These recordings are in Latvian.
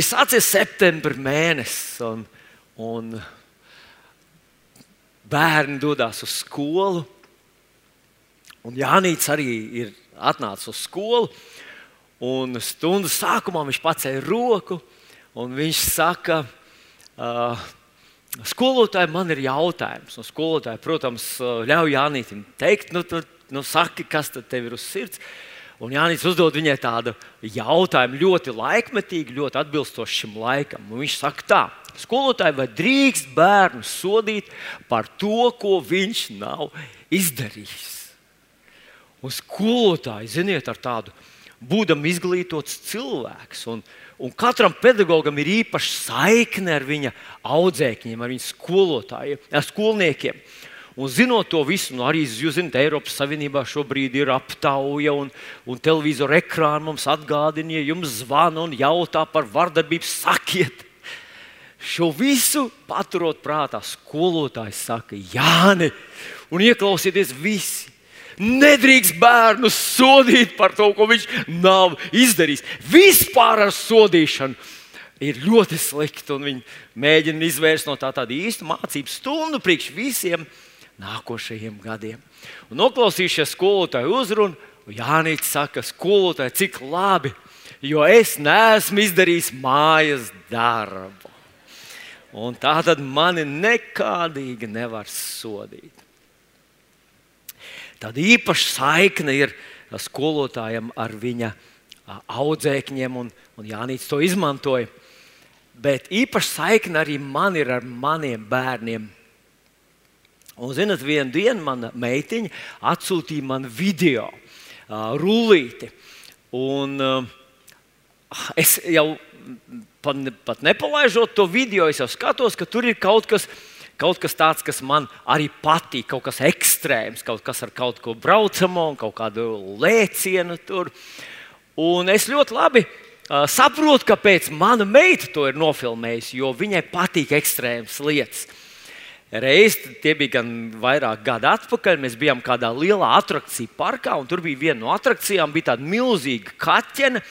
Ir sācies septembris mēnesis, un, un bērni dodas uz skolu. Un Jānis arī ir atnācis uz skolu. Un stundas sākumā viņš pacēla roku un viņš saka, uh, skolotāji, man ir jautājums. Un skolotāji, protams, ļauj Jānītam teikt, nu, tu, nu, saki, kas tev ir uz sirds. Un Jānis uzdod viņai tādu jautājumu, ļoti laikmetīgi, ļoti atbilstoši šim laikam. Un viņš saka, tā, skolotāji, vai drīkst bērnu sodīt par to, ko viņš nav izdarījis? Un skolotāji, ziniet, ar tādu būdam izglītots cilvēks. Un, un katram pedagogam ir īpaša saikne ar viņa audzēkņiem, ar viņa skolotājiem, ar skolniekiem. Un zinot to visu, nu arī jūs zināt, Eiropas Savienībā šobrīd ir aptauja, un, un televizora ekrāna mums atgādina, ja jums zvana un jautā par vardarbību, sakiet. Šo visu paturot prātā, skolotājs saka, Jāni, un ieklausieties visi. Nedrīkst bērnu sodīt par to, ko viņš nav izdarījis. Vispār ar sodīšanu ir ļoti slikti, viņi mēģina izvērst no tā tādu īstu mācību stundu priekš visiem nākošajiem gadiem. Un noklausījušies skolotāju uzrunu, Jānis saka, skolotāji, cik labi, jo es neesmu izdarījis mājas darbu. Un tā tad mani nekādīgi nevar sodīt. Tāda īpaša saikne ir skolotājam ar viņa audzēkņiem, un, un Jānis to izmantoja. Bet īpaša saikne arī man ir ar maniem bērniem. Un, zinot, vienu dienu mana meitiņa atsūtīja man video, uh, rullīti. Un, uh, es jau pat, pat nepalaižot to video, es jau skatos, ka tur ir kaut kas, kaut kas tāds, kas man arī patīk, kaut kas ekstrēms, kaut kas ar kaut ko braucamo, kaut kādu lēcienu tur. Un es ļoti labi uh, saprotu, kāpēc mana meita to ir nofilmējusi, jo viņai patīk ekstrēmas lietas. Reiz tie bija gan vairāk gadi atpakaļ. Mēs bijām kādā lielā attrakciju parkā, un tur bija viena no attrakcijām, bija tāda milzīga kaķene.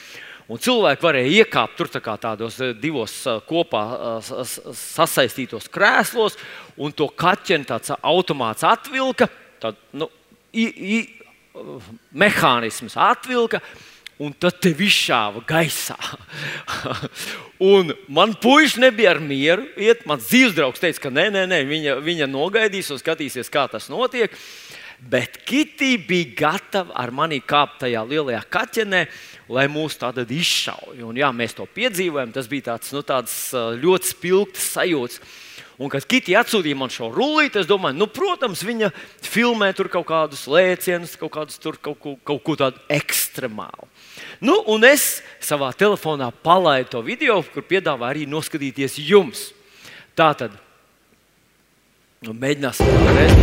Un cilvēki varēja iekāpt tur tā tādos eh, divos eh, kopā eh, sasaistītos krēslos, un to kaķeni tāds automāts atvilka, tād, nu, i, i, mehānisms atvilka un tad te izšāva gaisā. un man puisis nebija ar mieru. Iet, mans dzīves draugs teica, ka nē, nē, nē viņa, viņa nogaidīs un skatīsies, kā tas notiek. Bet Kitija bija gatava ar mani kāpt tajā lielajā kaķenē, lai mūs tādā izšauja. Un, jā, mēs to piedzīvojam. Tas bija tāds, nu, tāds ļoti spilgts sajūta. Un, kad Kitija atsūtīja man šo rullīti, es domāju, nu, protams, viņa filmē tur kaut kādus lēcienus, kaut, kādus, tur, kaut, ko, kaut ko tādu ekstremālu. Nu, un es savā telefonā palaidu to video, kur piedāvāju arī noskatīties jums. Tā tad nu, mēģināsim vēlreiz.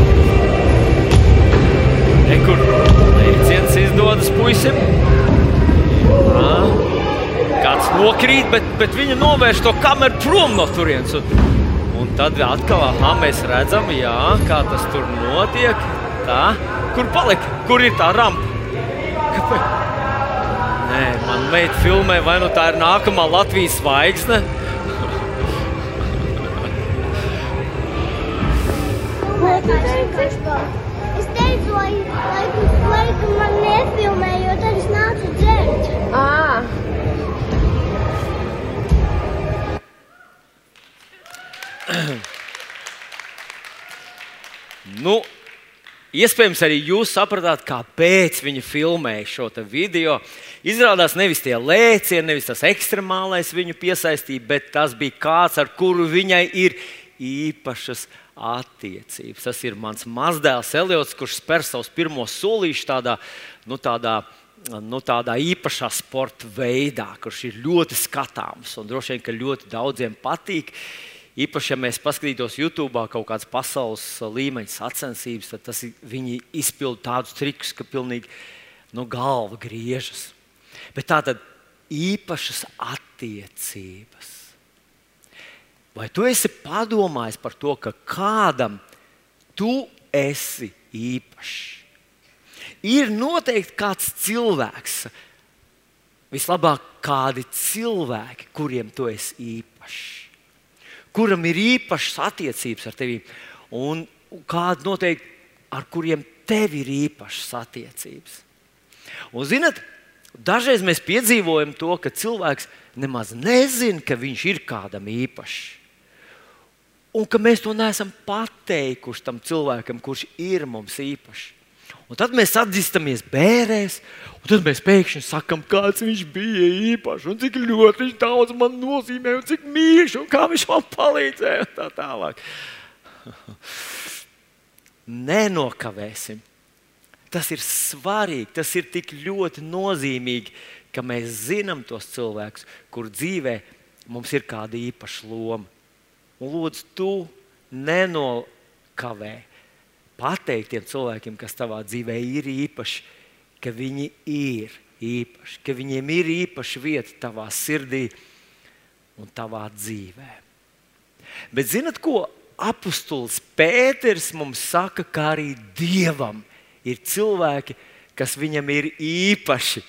Nekur neviens izdodas puisim. À, kāds nokrīt, bet, bet viņa novērš to kameru prom no turienes. Un, un tad atkal aha, mēs redzam, jā, kā tas tur notiek. Tā. Kur palika? Kur ir tā rampa? Kāpēc? Nē, man meita filmē, vai nu tā ir nākamā Latvijas zvaigzne. Es teicu, lai, lai, lai tu man nefilmē, jo tad es nācu dzert. À. nu, Iespējams, arī jūs sapratāt, kāpēc viņi filmēja šo video. Izrādās nevis tie lēcieni, nevis tas ekstremālais viņu piesaistīja, bet tas bija kāds, ar kuru viņai ir īpašas attiecības. Tas ir mans mazdēls Eliots, kurš spēr savus pirmos solīšus tādā, nu, tādā, nu, tādā īpašā sporta veidā, kurš ir ļoti skatāms un droši vien, ļoti daudziem patīk. Īpaši, ja mēs paskatītos YouTube kaut kādas pasaules līmeņa sacensības, tad tas, viņi izpilda tādus trikus, ka pilnīgi nu, galva griežas. Bet tā tad īpašas attiecības. Vai tu esi padomājis par to, ka kādam tu esi īpašs? Ir noteikti kāds cilvēks, vislabāk kādi cilvēki, kuriem tu esi īpašs, kuram ir īpašas attiecības ar tevi, un kādi noteikti ar kuriem tev ir īpašas attiecības. Un, zinat, dažreiz mēs piedzīvojam to, ka cilvēks nemaz nezina, ka viņš ir kādam īpašs. Un ka mēs to neesam pateikuši tam cilvēkam, kurš ir mums īpašs. Un tad mēs atzīstamies bērēs, un tad mēs pēkšņi sakām, kāds viņš bija īpašs, un cik ļoti viņš daudz man nozīmē, un cik mīļš, un kā viņš man palīdzēja, un tā tālāk. Nenokavēsim. Tas ir svarīgi, tas ir tik ļoti nozīmīgi, ka mēs zinām tos cilvēkus, kur dzīvē mums ir kāda īpaša loma. Un lūdzu, tu nenokavē pateikt tiem cilvēkiem, kas tavā dzīvē ir īpaši, ka viņi ir īpaši, ka viņiem ir īpaša vieta tavā sirdī un tavā dzīvē. Bet zinat, ko apustulis Pēters mums saka, ka arī Dievam ir cilvēki, kas viņam ir īpaši.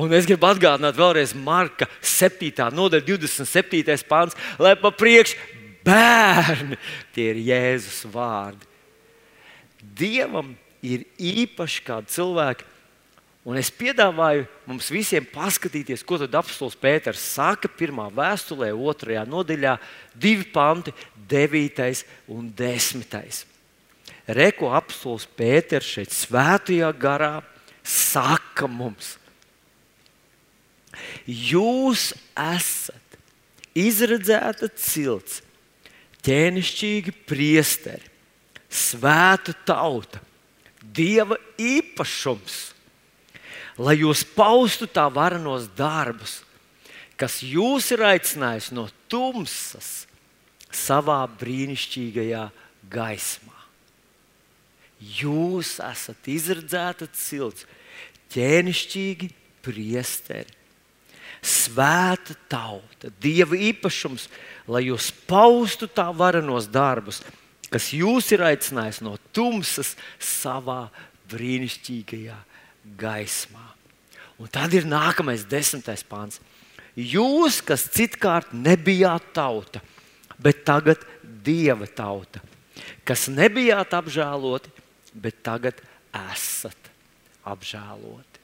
Un es gribu atgādināt vēlreiz Marka 7. nodaļa, 27. pāns, lai pa priekšu bērni tie ir Jēzus vārdi. Dievam ir īpaši kādi cilvēki. Un es piedāvāju mums visiem paskatīties, ko tad apelsīns Pēters saka pirmā vēstulē, otrajā nodaļā, divi panti, 9 un 10. Reko apelsīns Pēters šeit svētajā garā saka mums, jūs esat izredzēta cilts, ķēnišķīgi priesteri svēta tauta, Dieva īpašums, lai jūs paustu tā varenos darbus, kas jūs ir aicinājis no tumsas savā brīnišķīgajā gaismā. Jūs esat izredzēta cilts, ķēnišķīgi priesteri, svēta tauta, Dieva īpašums, lai jūs paustu tā varenos darbus kas jūs ir aicinājis no tumsas savā brīnišķīgajā gaismā. Un tad ir nākamais desmitais pāns. Jūs, kas citkārt nebijāt tauta, bet tagad dieva tauta, kas nebijāt apžēloti, bet tagad esat apžēloti.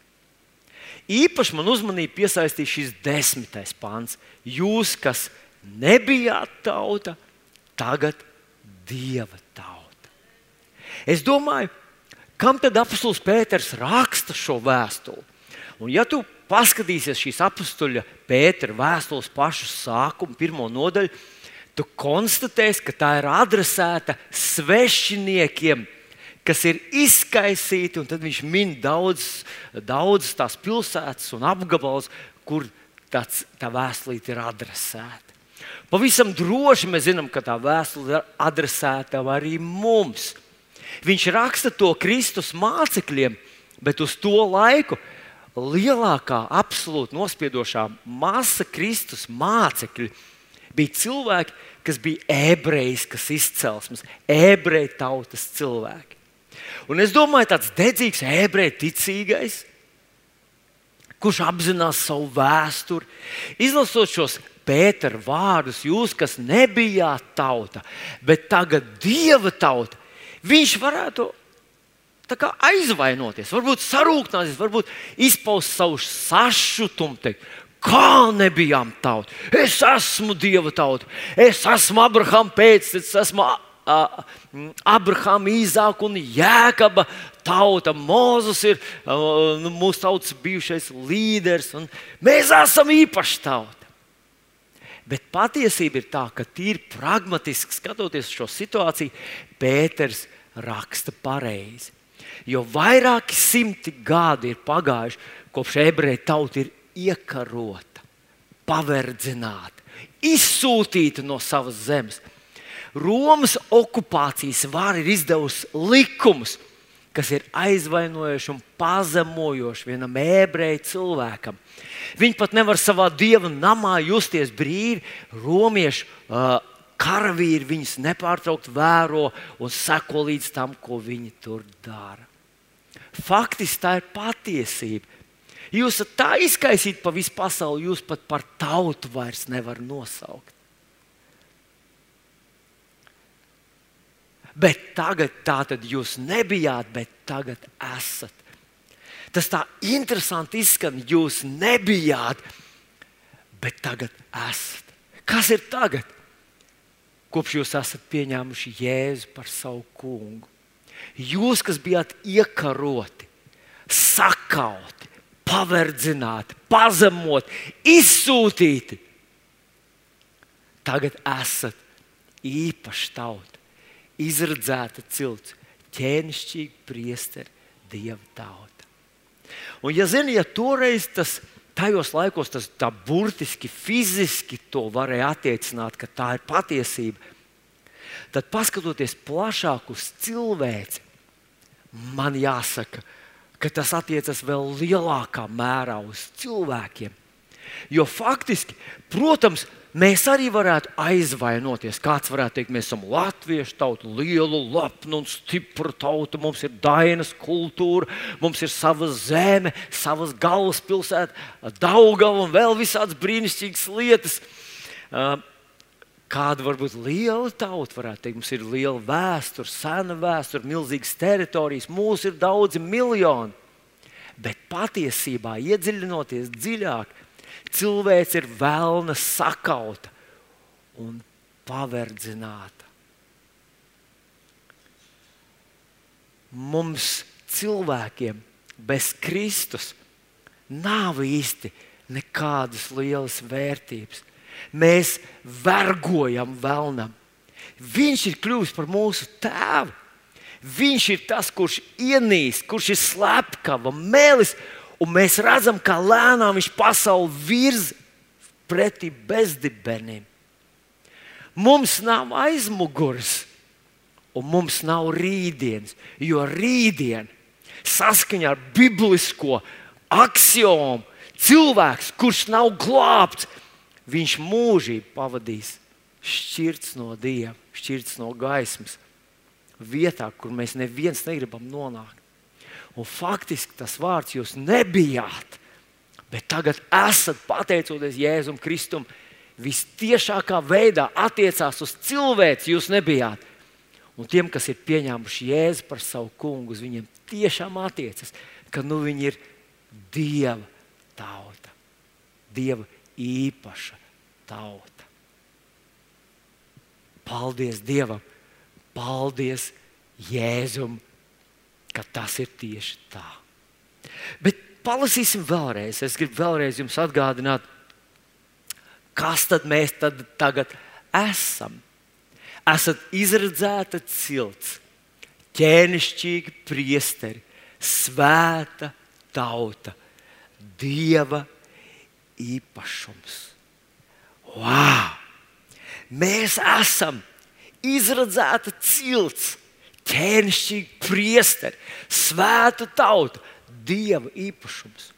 Īpaši man uzmanību piesaistīja šis desmitais pāns. Jūs, kas nebijāt tauta, tagad Dieva tauta. Es domāju, kam tad apelsīns Pēters raksta šo vēstuli? Un, ja tu paskatīsies šīs apstuļa Pētera vēstules pašu sākumu, pirmo nodaļu, tu konstatēsi, ka tā ir adresēta svešiniekiem, kas ir izkaisīti, un tad viņš min daudz, daudz tās pilsētas un apgabalus, kur tāds, tā vēstulīte ir adresēta. Pavisam droši mēs zinām, ka tā vēstule ir adresēta arī mums. Viņš raksta to Kristus mācekļiem, bet uz to laiku lielākā, absolūti nospiedošā masa Kristus mācekļi bija cilvēki, kas bija ebrejiskas izcelsmes, ebreju tautas cilvēki. Un es domāju, tāds dedzīgs ebreju ticīgais, kurš apzinās savu vēsturi, izlasot šos Pētera vārdus, jūs, kas nebijāt tauta, bet tagad dieva tauta, viņš varētu aizvainoties, varbūt sarūknāties, varbūt izpaust savu sašutumu. Teikt, Kā nebijām tauta? Es esmu dieva tauta, es esmu Abrahama pēctecis, es esmu Abrahama, Īzāka un Jēkaba tauta. Mozus ir nu, mūsu tautas bijušais līderis, un mēs esam īpaši tauta. Bet patiesība ir tā, ka tīri pragmatiski skatoties uz šo situāciju, Pēters raksta pareizi. Jo vairāki simti gadi ir pagājuši, kopš ebreju tauta ir iekarota, paverdzināta, izsūtīta no savas zemes. Romas okupācijas vara ir izdevusi likumus, kas ir aizvainojoši un pazemojoši vienam ebreju cilvēkam. Viņi pat nevar savā dieva namā justies brīvi. Romiešu uh, karavīri viņus nepārtraukti vēro un seko līdz tam, ko viņi tur dara. Faktiski tā ir patiesība. Jūs esat tā izkaisīti pa visu pasauli, jūs pat par tautu vairs nevarat nosaukt. Bet tagad tā tad jūs nebijāt, bet tagad esat. Tas tā interesanti izskan, jūs nebijāt, bet tagad esat. Kas ir tagad? Kopš jūs esat pieņēmuši Jēzu par savu kungu. Jūs, kas bijāt iekaroti, sakauti, paverdzināti, pazemoti, izsūtīti, tagad esat īpaša tauta izredzēta cilts, ķēnišķīgi priesteri, dieva tauta. Un, ja zini, ja toreiz tas tajos laikos tas tā burtiski, fiziski to varēja attiecināt, ka tā ir patiesība, tad paskatoties plašāk uz cilvēci, man jāsaka, ka tas attiecas vēl lielākā mērā uz cilvēkiem. Jo faktiski, protams, mēs arī varētu aizvainoties. Kāds varētu teikt, mēs esam latviešu tauta, liela, lepna un stipra tauta. Mums ir dainas kultūra, mums ir sava zeme, savas galvaspilsēta, Daugava un vēl visādas brīnišķīgas lietas. Kāda varbūt liela tauta varētu teikt, mums ir liela vēsture, sena vēsture, milzīgas teritorijas, mūsu ir daudzi miljoni. Bet patiesībā, iedziļinoties dziļāk, cilvēks ir vēlna sakauta un paverdzināta. Mums cilvēkiem bez Kristus nav īsti nekādas lielas vērtības. Mēs vergojam vēlnam. Viņš ir kļuvis par mūsu tēvu. Viņš ir tas, kurš ienīst, kurš ir slepkava, mēlis Un mēs redzam, kā lēnām viņš pasauli virza pretī bezdibeniem. Mums nav aizmugures, un mums nav rītdienas, jo rītdiena saskaņā ar biblisko axiomu cilvēks, kurš nav glābts, viņš mūžīgi pavadīs šķirts no dieva, šķirts no gaismas, vietā, kur mēs neviens negribam nonākt. Un faktiski tas vārds jūs nebijāt, bet tagad esat pateicoties Jēzum Kristum. Vistiešākā veidā attiecās uz cilvēci, jūs nebijāt. Un tiem, kas ir pieņēmuši Jēzu par savu kungu, uz viņiem tiešām attiecas, ka nu, viņi ir Dieva tauta, Dieva īpaša tauta. Paldies Dievam! Paldies Jēzum ka tas ir tieši tā. Bet palasīsim vēlreiz. Es gribu vēlreiz jums atgādināt, kas tad mēs tad tagad esam. Esat izredzēta cilts, ķēnišķīgi priesteri, svēta tauta, dieva īpašums. Wow! Mēs esam izredzēta cilts, ķēnišķīgi priesteri, svēta tauta, dieva īpašums.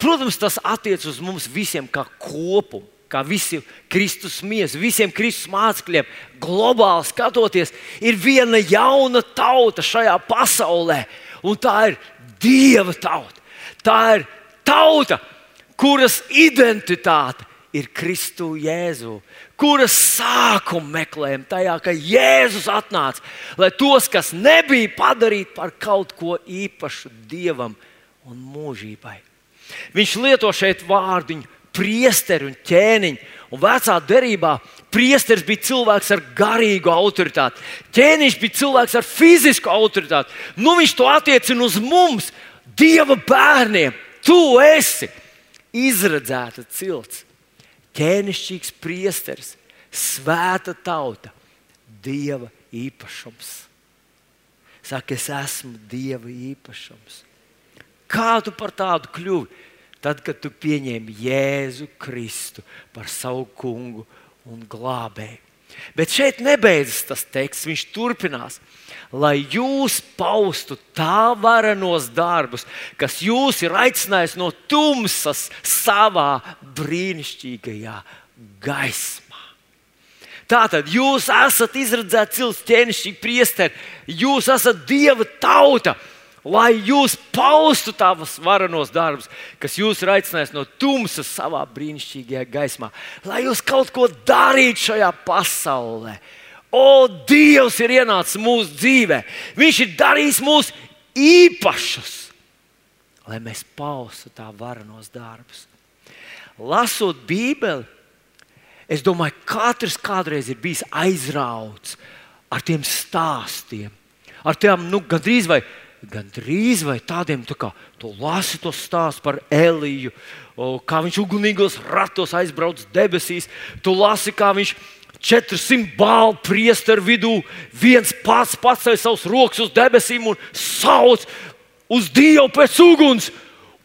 Protams, tas attiecas uz mums visiem kā kopumu, kā visiem Kristus miesam, visiem Kristus mācekļiem. Globāli skatoties, ir viena jauna tauta šajā pasaulē, un tā ir Dieva tauta. Tā ir tauta, kuras identitāte ir Kristu Jēzu, kuras sākumu meklējam tajā, ka Jēzus atnāca, lai tos, kas nebija padarīti par kaut ko īpašu Dievam un mūžībai. Viņš lieto šeit vārdiņu priesteri un ķēniņu. Un vecā derībā priesteris bija cilvēks ar garīgu autoritāti. Ķēniņš bija cilvēks ar fizisku autoritāti. Nu, viņš to attiecina uz mums, Dieva bērniem. Tu esi izredzēta cilts ķēnišķīgs priesteris, svēta tauta, dieva īpašums. Saka, es esmu dieva īpašums. Kā tu par tādu kļuvi? Tad, kad tu pieņēmi Jēzu Kristu par savu kungu un glābēju. Bet šeit nebeidzas tas teksts, viņš turpinās. Lai jūs paustu tā varenos darbus, kas jūs ir aicinājis no tumsas savā brīnišķīgajā gaismā. Tātad jūs esat izredzēti cilvēki, ķēnišķīgi priesteri, jūs esat dieva tauta. Lai jūs paustu tavus varenos darbus, kas jūs ir aicinājis no tumsas savā brīnišķīgajā gaismā, lai jūs kaut ko darītu šajā pasaulē. O, Dievs ir ienācis mūsu dzīvē, Viņš ir darījis mūs īpašus, lai mēs paustu tā varenos darbus. Lasot Bībeli, es domāju, ka katrs kādreiz ir bijis aizrauts ar tiem stāstiem, ar tiem nu, gandrīz vai gan drīz vai tādiem, tā kā tu lasi to stāstu par Eliju, kā viņš ugunīgos ratos aizbrauc debesīs, tu lasi, kā viņš 400 bālu priesteru vidū, viens pats paceļ savus rokas uz debesīm un sauc uz Dievu pēc uguns.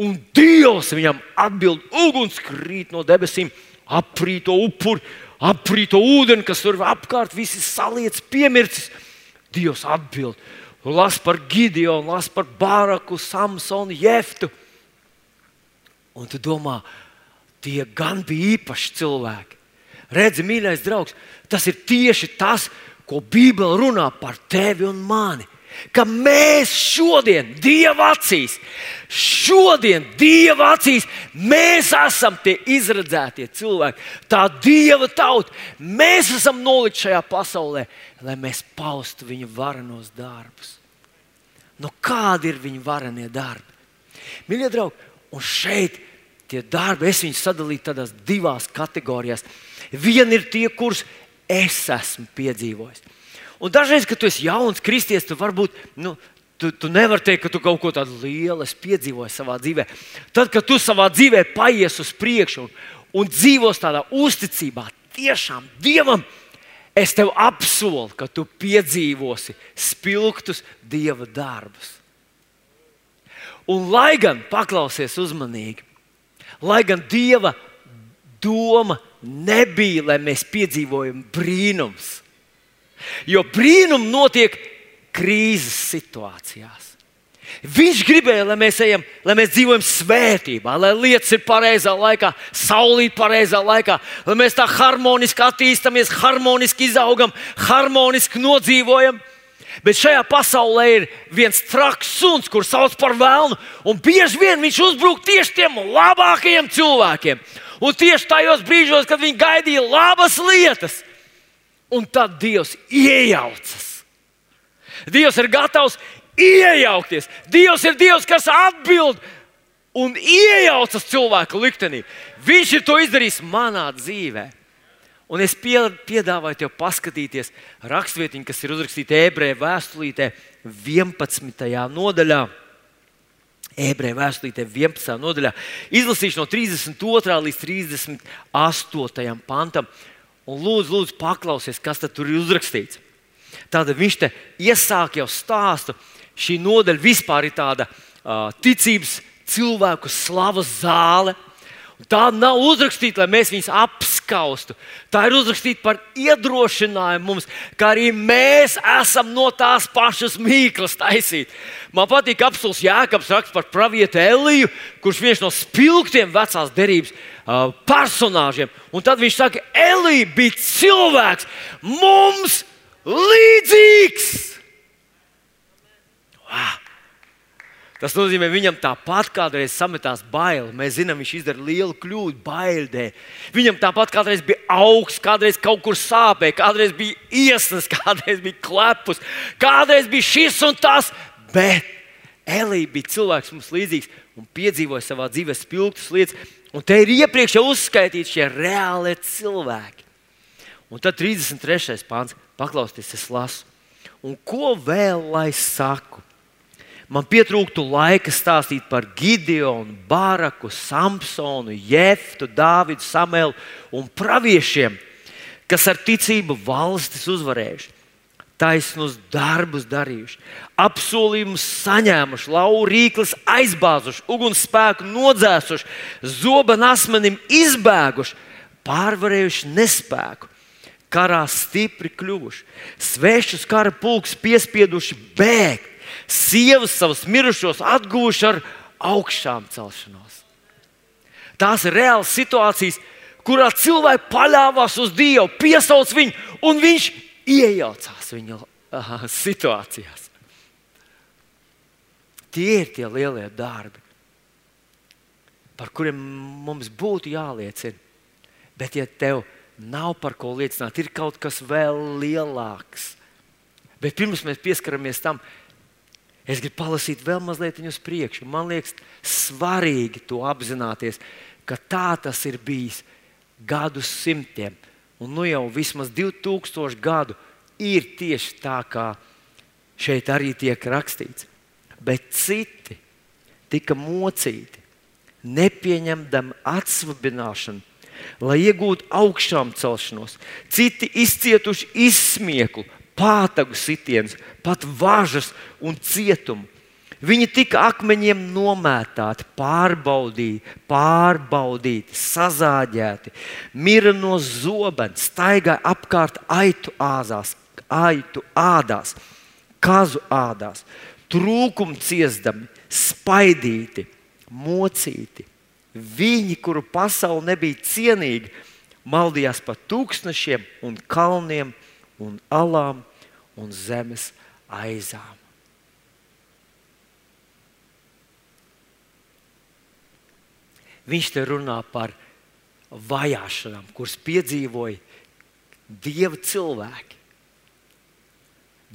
Un Dievs viņam atbild, uguns krīt no debesīm, aprīto upuri, aprīto ūdeni, kas tur apkārt, visi saliec piemircis. Dievs atbild, Las par Gideonu, las par Bāraku, Samsonu, Jeftu. Un tu domā, tie gan bija īpaši cilvēki. Redzi, mīļais draugs, tas ir tieši tas, ko Bībele runā par tevi un mani. Ka mēs šodien, Dieva acīs, šodien, Dieva acīs, mēs esam tie izredzētie cilvēki, tā Dieva tauta. Mēs esam nolikt šajā pasaulē, lai mēs paustu viņa varenos darbus. Nu, kādi ir viņa varenie darbi? Mīļie draugi, un šeit tie darbi, es viņus sadalīju tādās divās kategorijās. Viena ir tie, kurus es esmu piedzīvojis. Un dažreiz, kad tu esi jauns kristietis, tu varbūt nu, tu, tu nevari teikt, ka tu kaut ko tādu lielu piedzīvoji savā dzīvē. Tad, kad tu savā dzīvē paies uz priekšu un, un dzīvos tādā uzticībā, tiešām Dievam, Es tev apsolu, ka tu piedzīvosi spilgtus dieva darbus. Un lai gan, paklausies uzmanīgi, lai gan dieva doma nebija, lai mēs piedzīvojam brīnums, jo brīnumi notiek krīzes situācijās. Viņš gribēja, lai mēs, ejam, lai mēs dzīvojam svētībā, lai lietas ir pareizā laikā, saulīt pareizā laikā, lai mēs tā harmoniski attīstāmies, harmoniski izaugam, harmoniski nodzīvojam. Bet šajā pasaulē ir viens traks suns, kurš sauc par vēlnu, un bieži vien viņš uzbrūk tieši tiem labākajiem cilvēkiem. Un tieši tajos brīžos, kad viņi gaidīja labas lietas, un tad Dievs iejaucas. Dievs ir gatavs iejaukties. Dievs ir Dievs, kas atbild un iejaucas cilvēku liktenī. Viņš ir to izdarījis manā dzīvē. Un es piedāvāju tev paskatīties rakstvietiņu, kas ir uzrakstīta ebreju vēstulītē, 11. nodaļā. Ebreju vēstulītē, 11. nodaļā. Izlasīšu no 32. līdz 38. pantam. Un lūdzu, lūdzu paklausies, kas tur ir uzrakstīts. Tātad viņš te iesāk jau stāstu šī nodaļa vispār ir tāda uh, ticības cilvēku slavas zāle. Tā nav uzrakstīta, lai mēs viņus apskaustu. Tā ir uzrakstīta par iedrošinājumu mums, ka arī mēs esam no tās pašas mīklas taisīti. Man patīk apelsīns Jēkabs raksts par pravietu Eliju, kurš viens no spilgtiem vecās derības uh, personāžiem. Un tad viņš saka, Elija bija cilvēks mums līdzīgs. Ah! Tas nozīmē, viņam tāpat kādreiz sametās baili. Mēs zinām, viņš izdarīja lielu kļūdu, bailē. Viņam tāpat kādreiz bija augsts, kādreiz kaut kur sāpēja, kādreiz bija iesnas, kādreiz bija klepus, kādreiz bija šis un tas. Bet Elīja bija cilvēks mums līdzīgs un piedzīvoja savā dzīvē spilgtas lietas. Un te ir iepriekš jau uzskaitīti šie reālie cilvēki. Un tad 33. pāns, paklausieties, es lasu. Un ko vēl lai saku? Man pietrūktu laika stāstīt par Gideonu, Bāraku, Samsonu, Jeftu, Dāvidu, Samelu un praviešiem, kas ar ticību valstis uzvarējuši, taisnus darbus darījuši, apsolījumus saņēmuši, laurīklis aizbāzuši, ugunsspēku nodzēsuši, zoba asmenim izbēguši, pārvarējuši nespēku. Karā stipri kļuvuši, svešus kara pulks piespieduši bēgt, sievas savus mirušos atguvuši ar augšām celšanos. Tās ir reālas situācijas, kurā cilvēki paļāvās uz Dievu, piesauc viņu, un viņš iejaucās viņa aha, situācijās. Tie ir tie lielie darbi, par kuriem mums būtu jāliecina. Bet, ja tev nav par ko liecināt, ir kaut kas vēl lielāks. Bet pirms mēs pieskaramies tam, es gribu palasīt vēl mazliet uz priekšu. Man liekas, svarīgi to apzināties, ka tā tas ir bijis gadu simtiem. Un nu jau vismaz 2000 gadu ir tieši tā, kā šeit arī tiek rakstīts bet citi tika mocīti, nepieņemdami atsvabināšanu, lai iegūtu augšām celšanos. Citi izcietuši izsmieklu, pātagu sitienus, pat važas un cietumu. Viņi tika akmeņiem nomētāti, pārbaudīti, pārbaudīti, sazāģēti, mira no zobens, staigāja apkārt aitu āzās, aitu ādās, kazu ādās trūkumu ciestami, spaidīti, mocīti. Viņi, kuru pasaule nebija cienīga, maldījās pa tūkstošiem un kalniem un alām un zemes aizām. Viņš te runā par vajāšanām, kuras piedzīvoja dieva cilvēki.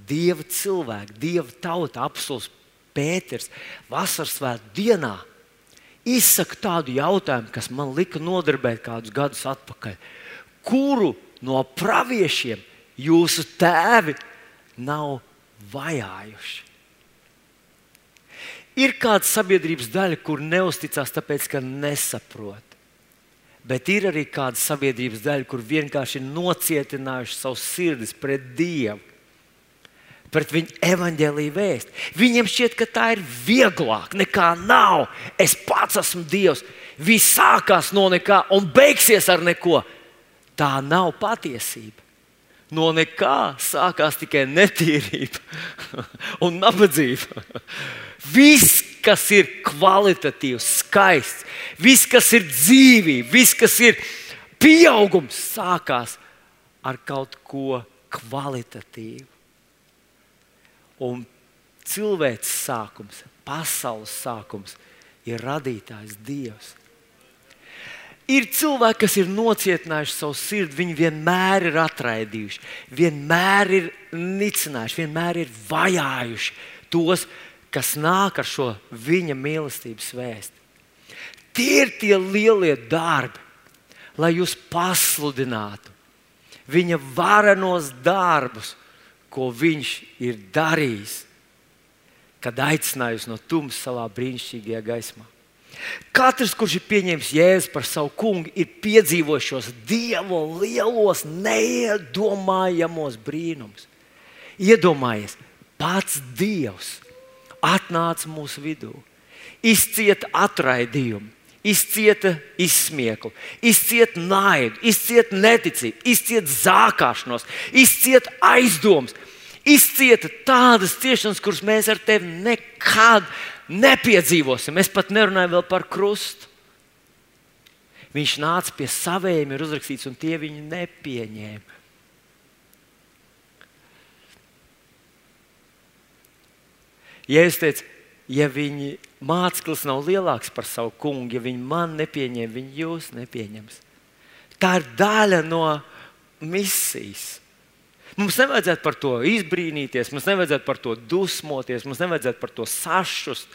Dieva cilvēki, Dieva tauta, apelsīns Pēters, vasaras svētku dienā izsaka tādu jautājumu, kas man lika nodarbēt kādus gadus atpakaļ. Kuru no praviešiem jūsu tēvi nav vajājuši? Ir kāda sabiedrības daļa, kur neusticās, tāpēc ka nesaprot. Bet ir arī kāda sabiedrības daļa, kur vienkārši ir nocietinājuši savu sirdis pret Dievu pret viņu evaņģēlīju vēst. Viņiem šķiet, ka tā ir vieglāk nekā nav. Es pats esmu Dievs. Viss sākās no nekā un beigsies ar neko. Tā nav patiesība. No nekā sākās tikai netīrība un nabadzība. Viss, kas ir kvalitatīvs, skaists, viss, kas ir dzīvība, viss, kas ir pieaugums, sākās ar kaut ko kvalitatīvu. Un cilvēks sākums, pasaules sākums ir radītājs Dievs. Ir cilvēki, kas ir nocietinājuši savu sirdi, viņi vienmēr ir atraidījuši, vienmēr ir nicinājuši, vienmēr ir vajājuši tos, kas nāk ar šo viņa mīlestības vēstu. Tie ir tie lielie darbi, lai jūs pasludinātu viņa varenos darbus ko viņš ir darījis, kad aicinājis no tumsas savā brīnišķīgajā gaismā. Katrs, kurš ir pieņēmis jēzu par savu kungu, ir piedzīvojis šos dievu lielos, neiedomājamos brīnumus. Iedomājies, pats Dievs atnāca mūsu vidū, izcieta atraidījumu, izcieta izsmieklu, izcieta naidu, izcieta neticību, izcieta zākāšanos, izcieta aizdomas, izcieta tādas ciešanas, kuras mēs ar tevi nekad nepiedzīvosim. Es pat nerunāju vēl par krustu. Viņš nāca pie saviem, ir uzrakstīts, un tie viņu nepieņēma. Ja es teicu, ja viņi māceklis nav lielāks par savu kungu, ja viņi man nepieņem, viņi jūs nepieņems. Tā ir daļa no misijas. Mums nevajadzētu par to izbrīnīties, mums nevajadzētu par to dusmoties, mums nevajadzētu par to sašust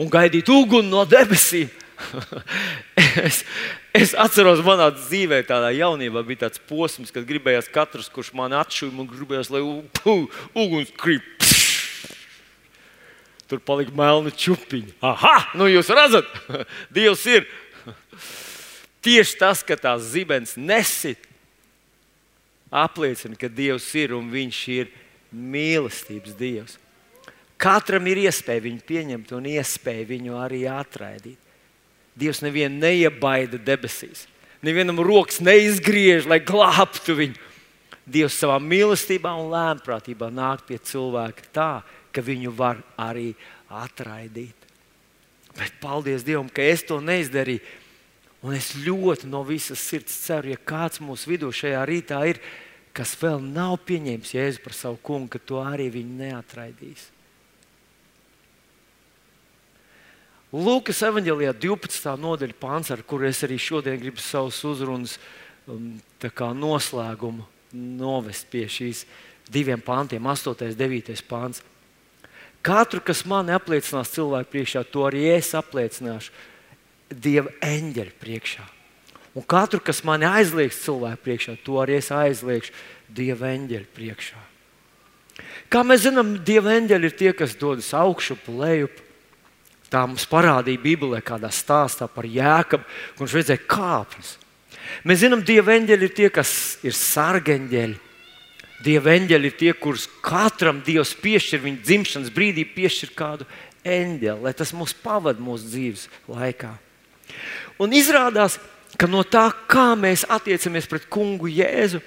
un gaidīt uguni no debesīm. es, es atceros, manā dzīvē, tādā jaunībā bija tāds posms, kad gribējās katrs, kurš man atšuva, un gribējās, lai uguns krīt. Tur palika melni čupiņi. Aha, nu jūs redzat, Dievs ir. Tieši tas, ka tās zibens nesit, apliecina, ka Dievs ir un Viņš ir mīlestības Dievs. Katram ir iespēja viņu pieņemt un iespēja viņu arī atraidīt. Dievs nevienu neiebaida debesīs. Nevienam rokas neizgriež, lai glābtu viņu. Dievs savā mīlestībā un lēmprātībā nāk pie cilvēka tā, ka viņu var arī atraidīt. Bet paldies Dievam, ka es to neizdarīju. Un es ļoti no visas sirds ceru, ja kāds mūsu vidū šajā rītā ir, kas vēl nav pieņēmis Jēzu par savu kungu, ka to arī viņi neatraidīs. Lūkas evanģēlijā 12. nodaļa pāns, ar kuru es arī šodien gribu savus uzrunas um, noslēgumu novest pie šīs diviem pāntiem, 8. un 9. pāns. Katru, kas mani apliecinās cilvēku priekšā, to arī es apliecināšu Dieva eņģeļa priekšā. Un katru, kas mani aizliegs cilvēku priekšā, to arī es aizliegšu Dieva eņģeļa priekšā. Kā mēs zinām, Dieva eņģeļi ir tie, kas dodas augšup, lejup. Tā mums parādīja Bībelē, kādā stāstā par jēkabu, kurš redzēja kāpnes. Mēs zinām, Dieva eņģeļi ir tie, kas ir sargeņģeļi. Dieva eņģeļi ir tie, kurus katram Dievs piešķir viņa dzimšanas brīdī, piešķir kādu eņģeli, lai tas mūs pavadītu mūsu dzīves laikā. Un izrādās, ka no tā, kā mēs attiecamies pret kungu Jēzu,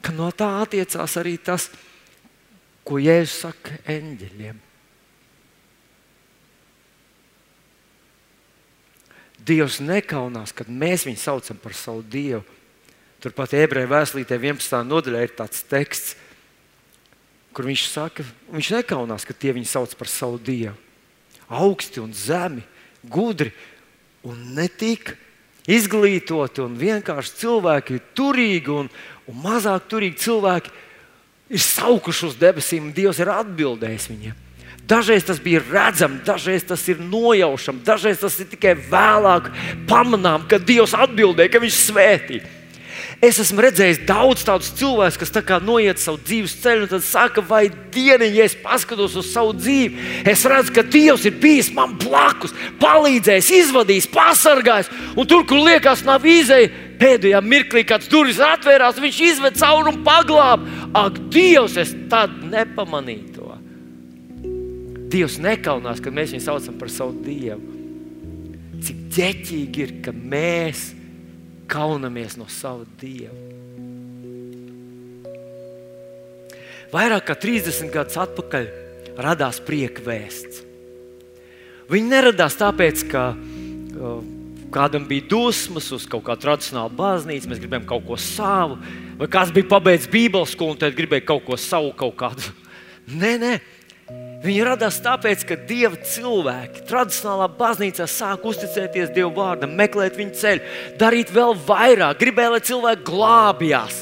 ka no tā attiecās arī tas, ko Jēzus saka eņģeļiem. Dievs nekaunās, kad mēs viņu saucam par savu Dievu. Turpat ebreju vēstulītē 11. nodaļā ir tāds teksts, kur viņš saka, viņš nekaunās, ka tie viņu sauc par savu dievu. Augsti un zemi, gudri un netik izglītoti un vienkārši cilvēki ir turīgi un, un mazāk turīgi cilvēki ir saukuši uz debesīm, un Dievs ir atbildējis viņiem. Dažreiz tas bija redzams, dažreiz tas ir nojaušams, dažreiz tas ir tikai vēlāk pamanām, ka Dievs atbildēja, ka Viņš svētīja. Es esmu redzējis daudz tādus cilvēkus, kas tā noiet savu dzīves ceļu, un tad saka, vai dieniņ, ja es paskatos uz savu dzīvi, es redzu, ka Dievs ir bijis man blakus, palīdzējis, izvadījis, pasargājis. Un tur, kur liekas, nav izēja, pēdējā mirklī, kad durvis atvērās, viņš izved cauri un paglāba. Ak, Dievs, es tad nepamanīju to. Dievs nekaunās, kad mēs viņu saucam par savu Dievu. Cik ģeķīgi ir, ka mēs kaunamies no sava dieva. Vairāk kā 30 gadus atpakaļ radās prieka vēsts. Viņi neradās tāpēc, ka uh, kādam bija dusmas uz kaut kādu tradicionālu baznīcu, mēs gribējām kaut ko savu, vai kāds bija pabeidzis Bībeles skolu un tad gribēja kaut ko savu, kaut kādu. Nē, nē, Viņi radās tāpēc, ka dieva cilvēki tradicionālā baznīcā sāk uzticēties Dieva vārdam, meklēt viņa ceļu, darīt vēl vairāk, gribēja, lai cilvēki glābjās.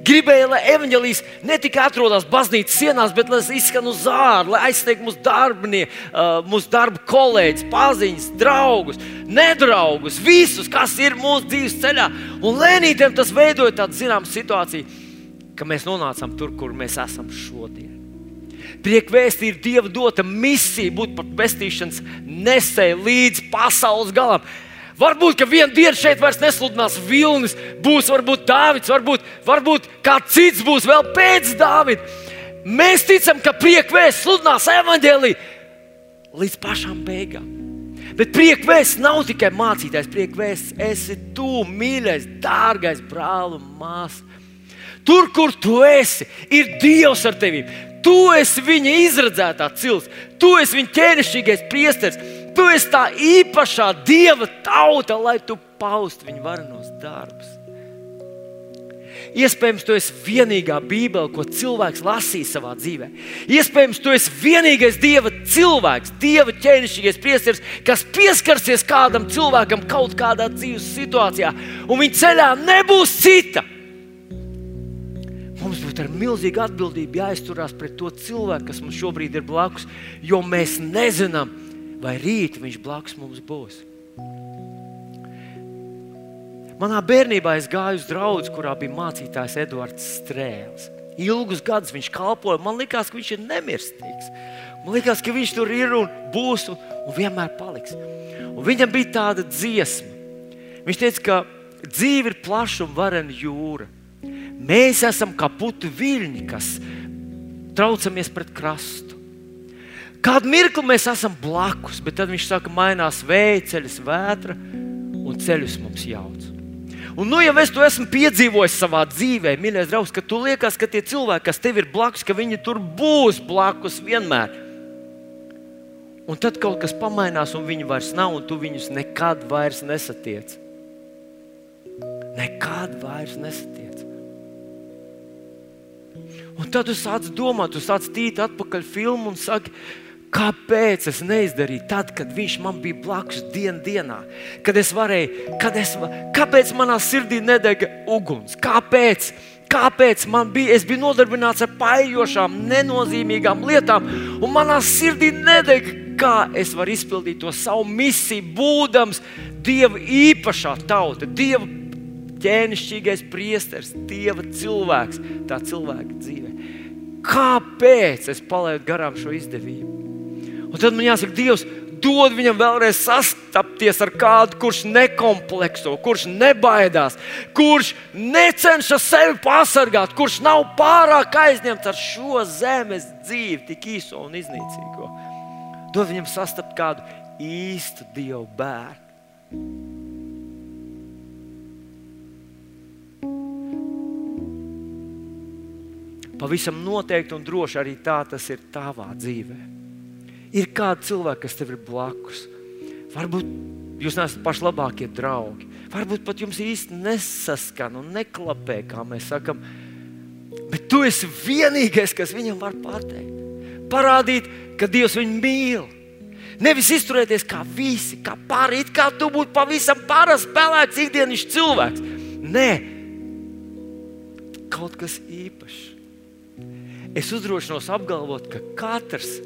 Gribēja, lai evanģēlijas ne tikai atrodas baznīcas sienās, bet lai izskan uz ārā, lai aizsniegtu mūsu darbinieku, mūsu darba kolēģus, paziņas, draugus, nedraugus, visus, kas ir mūsu dzīves ceļā. Un lēnītēm tas veidoja tādu zināmu situāciju, ka mēs nonācām tur, kur mēs esam šodien. Priekvēsti ir Dieva dota misija būt par pestīšanas nesēju līdz pasaules galam. Varbūt, ka vienā dienā šeit vairs nesludinās Vilnis, būs varbūt Dārvids, varbūt, varbūt kāds cits būs vēl pēc Dāvida. Mēs ticam, ka priekvēsts sludinās evaņģēlī līdz pašām beigām. Bet priekvēsts nav tikai mācītājs, priekvēsts esi tu, mīļais, dārgais brāl un māsa. Tur, kur tu esi, ir Dievs ar tevi. Tu esi viņa izredzētā cilts, tu esi viņa ķēnišķīgais priesteris, tu esi tā īpašā dieva tauta, lai tu paustu viņa varenos darbus. Iespējams, tu esi vienīgā Bībele, ko cilvēks lasīja savā dzīvē. Iespējams, tu esi vienīgais Dieva cilvēks, Dieva ķēnišķīgais priesteris, kas pieskarsies kādam cilvēkam kaut kādā dzīves situācijā, un viņa ceļā nebūs cita Būtu ar milzīgu atbildību jāizturās pret to cilvēku, kas mums šobrīd ir blakus, jo mēs nezinām, vai rīt viņš blakus mums būs. Manā bērnībā es gāju uz draugu, kurā bija mācītājs Edvards Strēls. Ilgus gadus viņš kalpoja. Man liekas, ka viņš ir nemirstīgs. Man liekas, ka viņš tur ir un būs un, un vienmēr paliks. Un viņam bija tāda dziesma. Viņš teica, ka dzīve ir plaša un varena jūra. Mēs esam kā putu viļņi, kas traucamies pret krastu. Kādu mirkli mēs esam blakus, bet tad viņš saka, mainās vējš, ceļas vētra un ceļus mums jauc. Un, nu, ja es to esmu piedzīvojis savā dzīvē, mīļais draugs, ka tu liekas, ka tie cilvēki, kas tev ir blakus, ka viņi tur būs blakus vienmēr. Un tad kaut kas pamainās, un viņi vairs nav, un tu viņus nekad vairs nesatiec. Nekad vairs nesatiec. Un tad tu sāc domāt, tu sāc tīt atpakaļ filmu un saki, Kāpēc es neizdarīju tad, kad viņš man bija blakus dienā, dienā kad es varēju, kad es, kāpēc manā sirdī nedega uguns? Kāpēc? Kāpēc man bija? Es biju nodarbināts ar paiļošām, nenozīmīgām lietām, un manā sirdī nedega, kā es varu izpildīt to savu misiju, būdams Dieva īpašā tauta, Dieva ķēnišķīgais priesteris, Dieva cilvēks, tā cilvēka dzīve. Kāpēc es palaidu garām šo izdevību? Un tad man jāsaka, Dievs, dod viņam vēlreiz sastapties ar kādu, kurš nekomplekso, kurš nebaidās, kurš necenšas sevi pasargāt, kurš nav pārāk aizņemts ar šo zemes dzīvi, tik īso un iznīcīgo. Dod viņam sastapt kādu īstu dievu bērnu. Pavisam noteikti un droši arī tā tas ir tavā dzīvēm. Ir kādi cilvēki, kas tev ir blakus. Varbūt jūs neesat paši labākie draugi. Varbūt pat jums īsti nesaskan un neklapē, kā mēs sakām. Bet tu esi vienīgais, kas viņam var pateikt. Parādīt, ka Dievs viņu mīl. Nevis izturēties kā visi, kā pārīt, kā tu būtu pavisam parasts, spēlēts ikdienas cilvēks. Nē, kaut kas īpašs. Es uzdrošinos apgalvot, ka katrs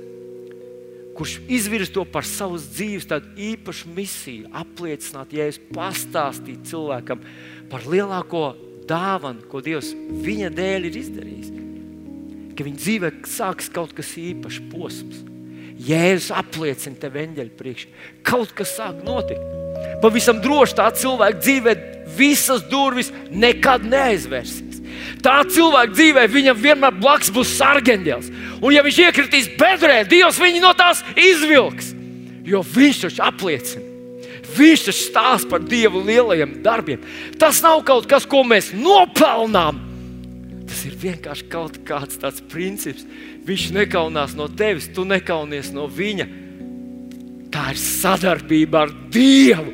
kurš izvirza to par savas dzīves īpašu misiju, apliecināt, jēzus, pastāstīt cilvēkam par lielāko dāvanu, ko Dievs viņa dēļ ir izdarījis. Ka viņa dzīvē sāksies kaut kas īpašs posms. Jēzus apliecina tev eņģeļa priekšā. Kaut kas sāk notikt. Pavisam droši tā cilvēka dzīvē visas durvis nekad neaizvērsies. Tā cilvēka dzīvē viņam vienmēr blakus būs sargeņģels. Un, ja viņš iekritīs bedrē, Dievs viņu no tās izvilks. Jo viņš taču apliecina. Viņš taču stāsta par Dieva lielajiem darbiem. Tas nav kaut kas, ko mēs nopelnām. Tas ir vienkārši kaut kāds tāds princips. Viņš nekaunās no tevis, tu nekaunies no viņa. Tā ir sadarbība ar Dievu,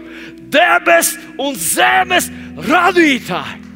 debesu un zemes radītāju.